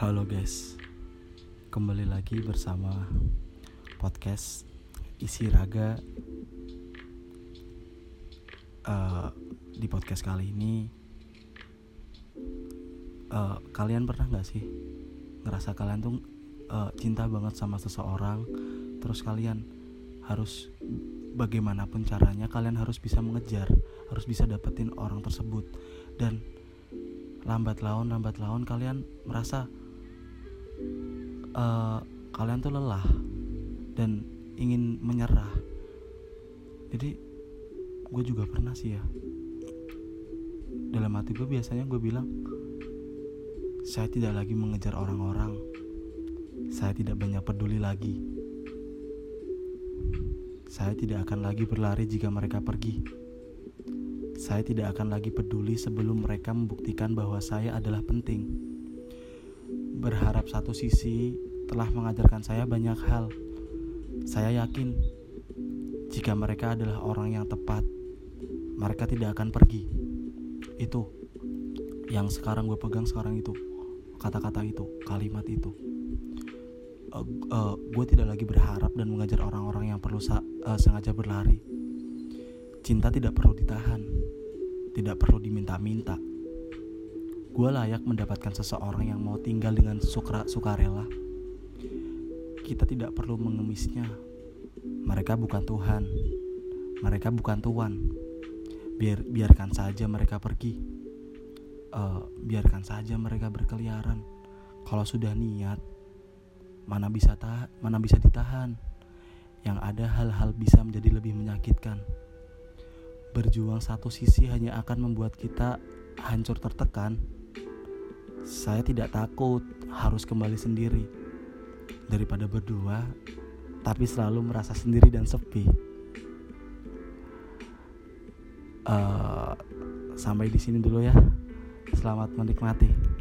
Halo guys, kembali lagi bersama podcast isi raga. Uh, di podcast kali ini, uh, kalian pernah nggak sih ngerasa kalian tuh uh, cinta banget sama seseorang, terus kalian harus bagaimanapun caranya kalian harus bisa mengejar, harus bisa dapetin orang tersebut dan lambat laun lambat laun kalian merasa uh, kalian tuh lelah dan ingin menyerah. Jadi gue juga pernah sih ya. Dalam hati gue biasanya gue bilang saya tidak lagi mengejar orang-orang. Saya tidak banyak peduli lagi. Saya tidak akan lagi berlari jika mereka pergi. Saya tidak akan lagi peduli sebelum mereka membuktikan bahwa saya adalah penting berharap satu sisi telah mengajarkan saya banyak hal. Saya yakin jika mereka adalah orang yang tepat, mereka tidak akan pergi. Itu yang sekarang gue pegang sekarang itu kata-kata itu, kalimat itu. Uh, uh, gue tidak lagi berharap dan mengajar orang-orang yang perlu uh, sengaja berlari. Cinta tidak perlu ditahan, tidak perlu diminta-minta gue layak mendapatkan seseorang yang mau tinggal dengan suka sukarela. Kita tidak perlu mengemisnya. Mereka bukan Tuhan. Mereka bukan Tuhan. Biar biarkan saja mereka pergi. Uh, biarkan saja mereka berkeliaran. Kalau sudah niat, mana bisa tahan, mana bisa ditahan. Yang ada hal-hal bisa menjadi lebih menyakitkan. Berjuang satu sisi hanya akan membuat kita hancur tertekan saya tidak takut harus kembali sendiri daripada berdua, tapi selalu merasa sendiri dan sepi. Uh, sampai di sini dulu ya. Selamat menikmati.